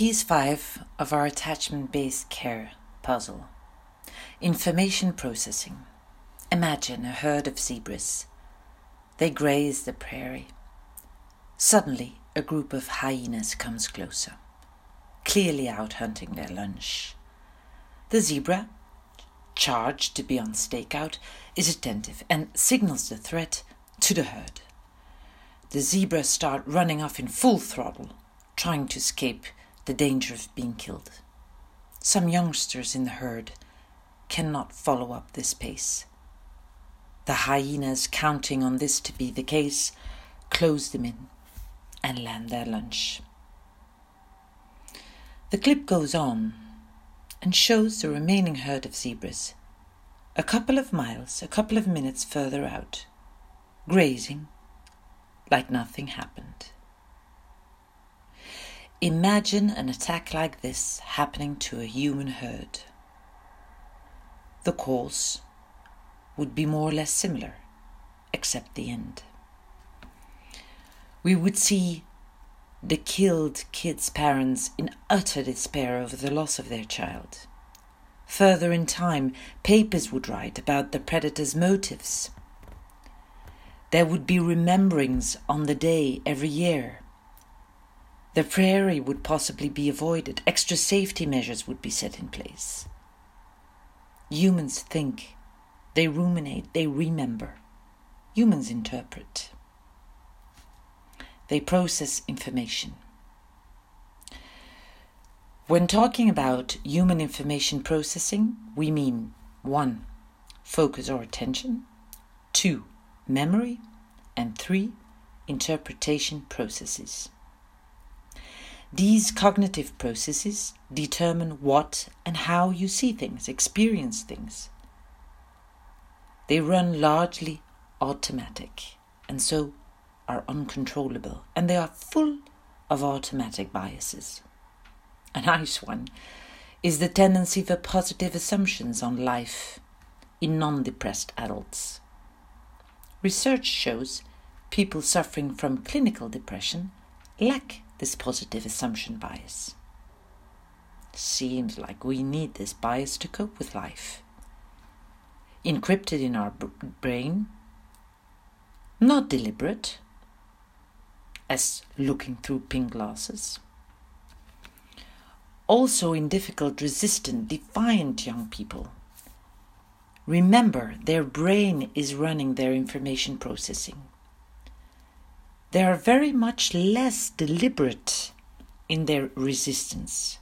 Piece 5 of our attachment based care puzzle Information processing. Imagine a herd of zebras. They graze the prairie. Suddenly, a group of hyenas comes closer, clearly out hunting their lunch. The zebra, charged to be on stakeout, is attentive and signals the threat to the herd. The zebras start running off in full throttle, trying to escape the danger of being killed. Some youngsters in the herd cannot follow up this pace. The hyenas, counting on this to be the case, close them in and land their lunch. The clip goes on and shows the remaining herd of zebras a couple of miles, a couple of minutes further out, grazing like nothing happened. Imagine an attack like this happening to a human herd. The course would be more or less similar, except the end. We would see the killed kid's parents in utter despair over the loss of their child. Further in time, papers would write about the predator's motives. There would be rememberings on the day every year the prairie would possibly be avoided, extra safety measures would be set in place. Humans think, they ruminate, they remember. Humans interpret. They process information. When talking about human information processing, we mean 1. Focus or attention, 2. Memory, and 3. Interpretation processes. These cognitive processes determine what and how you see things, experience things. They run largely automatic and so are uncontrollable, and they are full of automatic biases. A nice one is the tendency for positive assumptions on life in non depressed adults. Research shows people suffering from clinical depression lack this positive assumption bias. Seems like we need this bias to cope with life. Encrypted in our brain, not deliberate, as looking through pink glasses. Also in difficult, resistant, defiant young people. Remember, their brain is running their information processing they are very much less deliberate in their resistance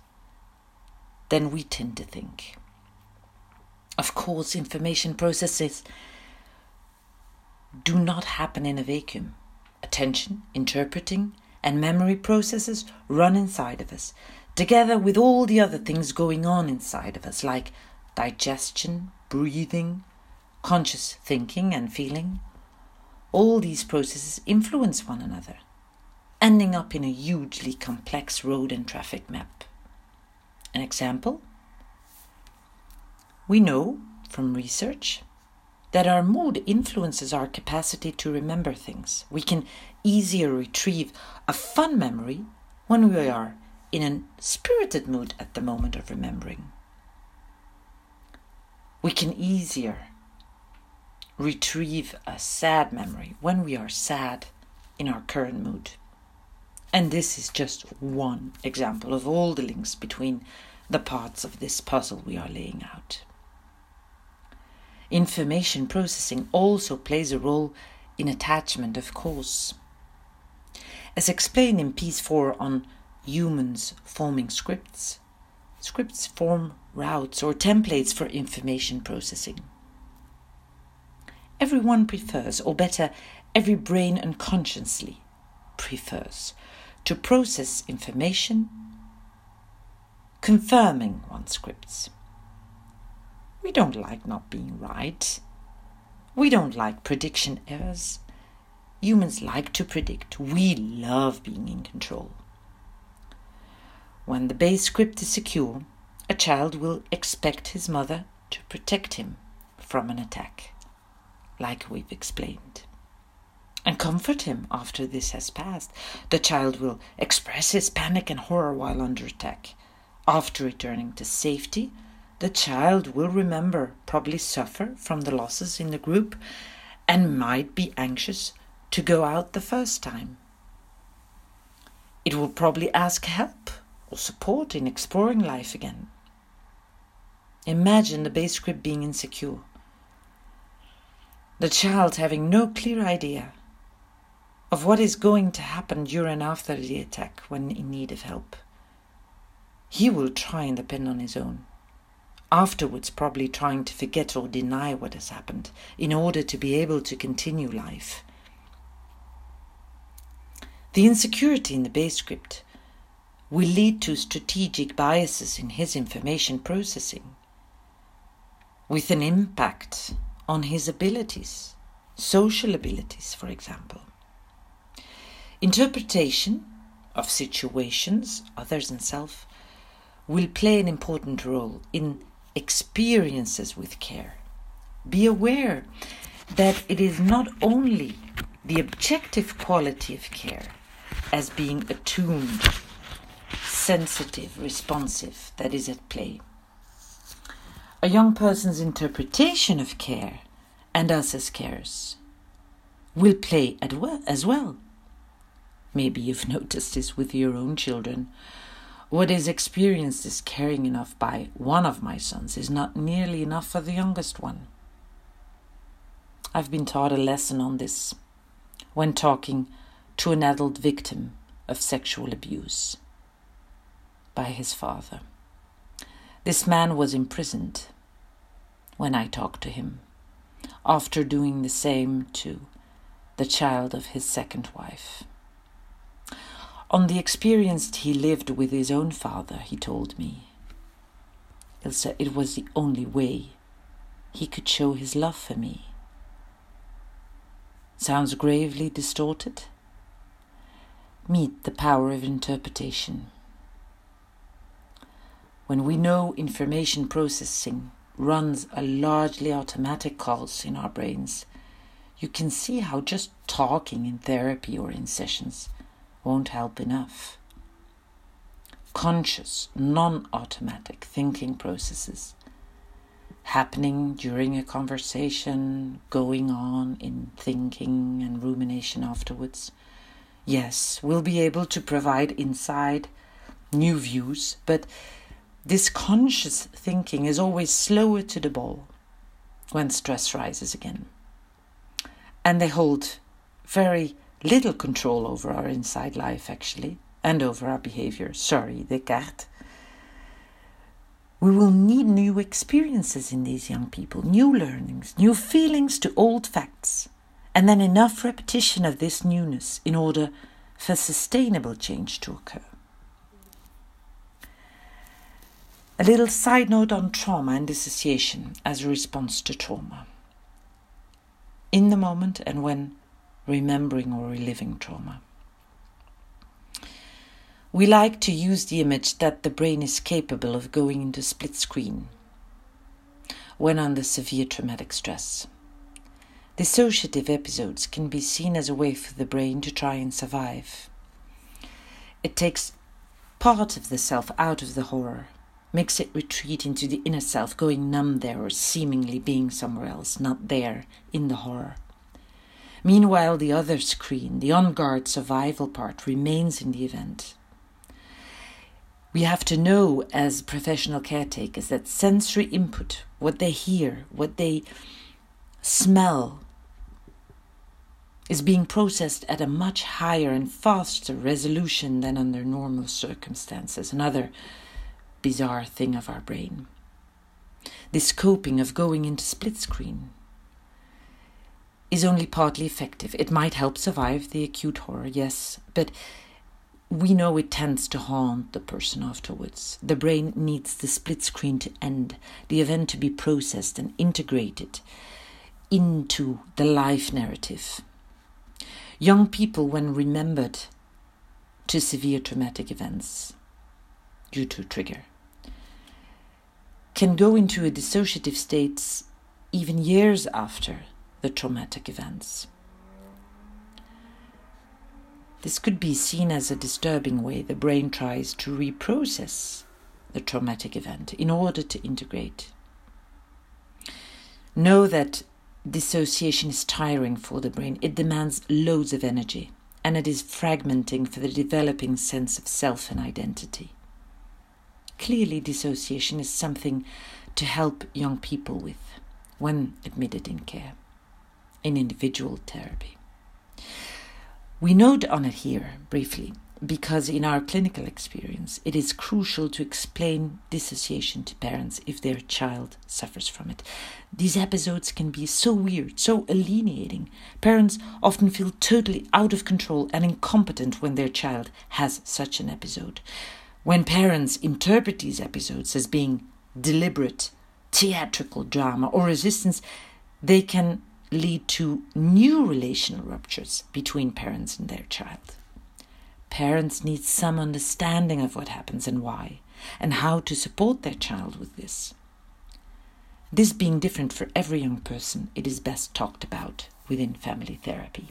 than we tend to think. Of course, information processes do not happen in a vacuum. Attention, interpreting, and memory processes run inside of us, together with all the other things going on inside of us, like digestion, breathing, conscious thinking and feeling, all these processes influence one another, ending up in a hugely complex road and traffic map. An example? We know from research that our mood influences our capacity to remember things. We can easier retrieve a fun memory when we are in a spirited mood at the moment of remembering. We can easier retrieve a sad memory when we are sad in our current mood. And this is just one example of all the links between the parts of this puzzle we are laying out. Information processing also plays a role in attachment, of course. As explained in piece 4 on humans forming scripts, scripts form routes or templates for information processing everyone prefers, or better, every brain unconsciously prefers, to process information, confirming one's scripts. We don't like not being right. We don't like prediction errors. Humans like to predict. We love being in control. When the base script is secure, a child will expect his mother to protect him from an attack like we've explained. and comfort him after this has passed. The child will express his panic and horror while under attack. After returning to safety, the child will remember, probably suffer from the losses in the group, and might be anxious to go out the first time. It will probably ask help or support in exploring life again. Imagine the base script being insecure. The child having no clear idea of what is going to happen during and after the attack when in need of help. He will try and depend on his own. Afterwards, probably trying to forget or deny what has happened in order to be able to continue life. The insecurity in the base script will lead to strategic biases in his information processing, with an impact on his abilities, social abilities, for example. Interpretation of situations, others, and self will play an important role in experiences with care. Be aware that it is not only the objective quality of care as being attuned, sensitive, responsive that is at play. A young person's interpretation of care and us as carers will play as well. Maybe you've noticed this with your own children. What is experienced as caring enough by one of my sons is not nearly enough for the youngest one. I've been taught a lesson on this when talking to an adult victim of sexual abuse by his father. This man was imprisoned when I talked to him after doing the same to the child of his second wife. On the experience he lived with his own father, he told me, Ilse, it was the only way he could show his love for me. Sounds gravely distorted? Meet the power of interpretation. When we know information processing runs a largely automatic calls in our brains, you can see how just talking in therapy or in sessions won't help enough. Conscious, non automatic thinking processes happening during a conversation, going on in thinking and rumination afterwards. Yes, we'll be able to provide insight, new views, but this conscious thinking is always slower to the ball when stress rises again. And they hold very little control over our inside life, actually, and over our behavior. Sorry, Descartes. We will need new experiences in these young people, new learnings, new feelings to old facts, and then enough repetition of this newness in order for sustainable change to occur. A little side note on trauma and dissociation as a response to trauma. In the moment and when remembering or reliving trauma. We like to use the image that the brain is capable of going into split screen when under severe traumatic stress. Dissociative episodes can be seen as a way for the brain to try and survive. It takes part of the self out of the horror, makes it retreat into the inner self, going numb there or seemingly being somewhere else, not there in the horror. Meanwhile, the other screen, the on guard survival part, remains in the event. We have to know as professional caretakers that sensory input, what they hear, what they smell, is being processed at a much higher and faster resolution than under normal circumstances. Another bizarre thing of our brain. This coping of going into split screen is only partly effective. It might help survive the acute horror, yes, but we know it tends to haunt the person afterwards. The brain needs the split screen to end, the event to be processed and integrated into the life narrative. Young people, when remembered to severe traumatic events due to trigger, can go into a dissociative state even years after the traumatic events. This could be seen as a disturbing way the brain tries to reprocess the traumatic event in order to integrate. Know that dissociation is tiring for the brain, it demands loads of energy, and it is fragmenting for the developing sense of self and identity. Clearly, dissociation is something to help young people with when admitted in care, in individual therapy. We note on it here briefly because in our clinical experience it is crucial to explain dissociation to parents if their child suffers from it. These episodes can be so weird, so alienating. Parents often feel totally out of control and incompetent when their child has such an episode. When parents interpret these episodes as being deliberate, theatrical drama or resistance, they can lead to new relational ruptures between parents and their child. Parents need some understanding of what happens and why, and how to support their child with this. This being different for every young person, it is best talked about within family therapy.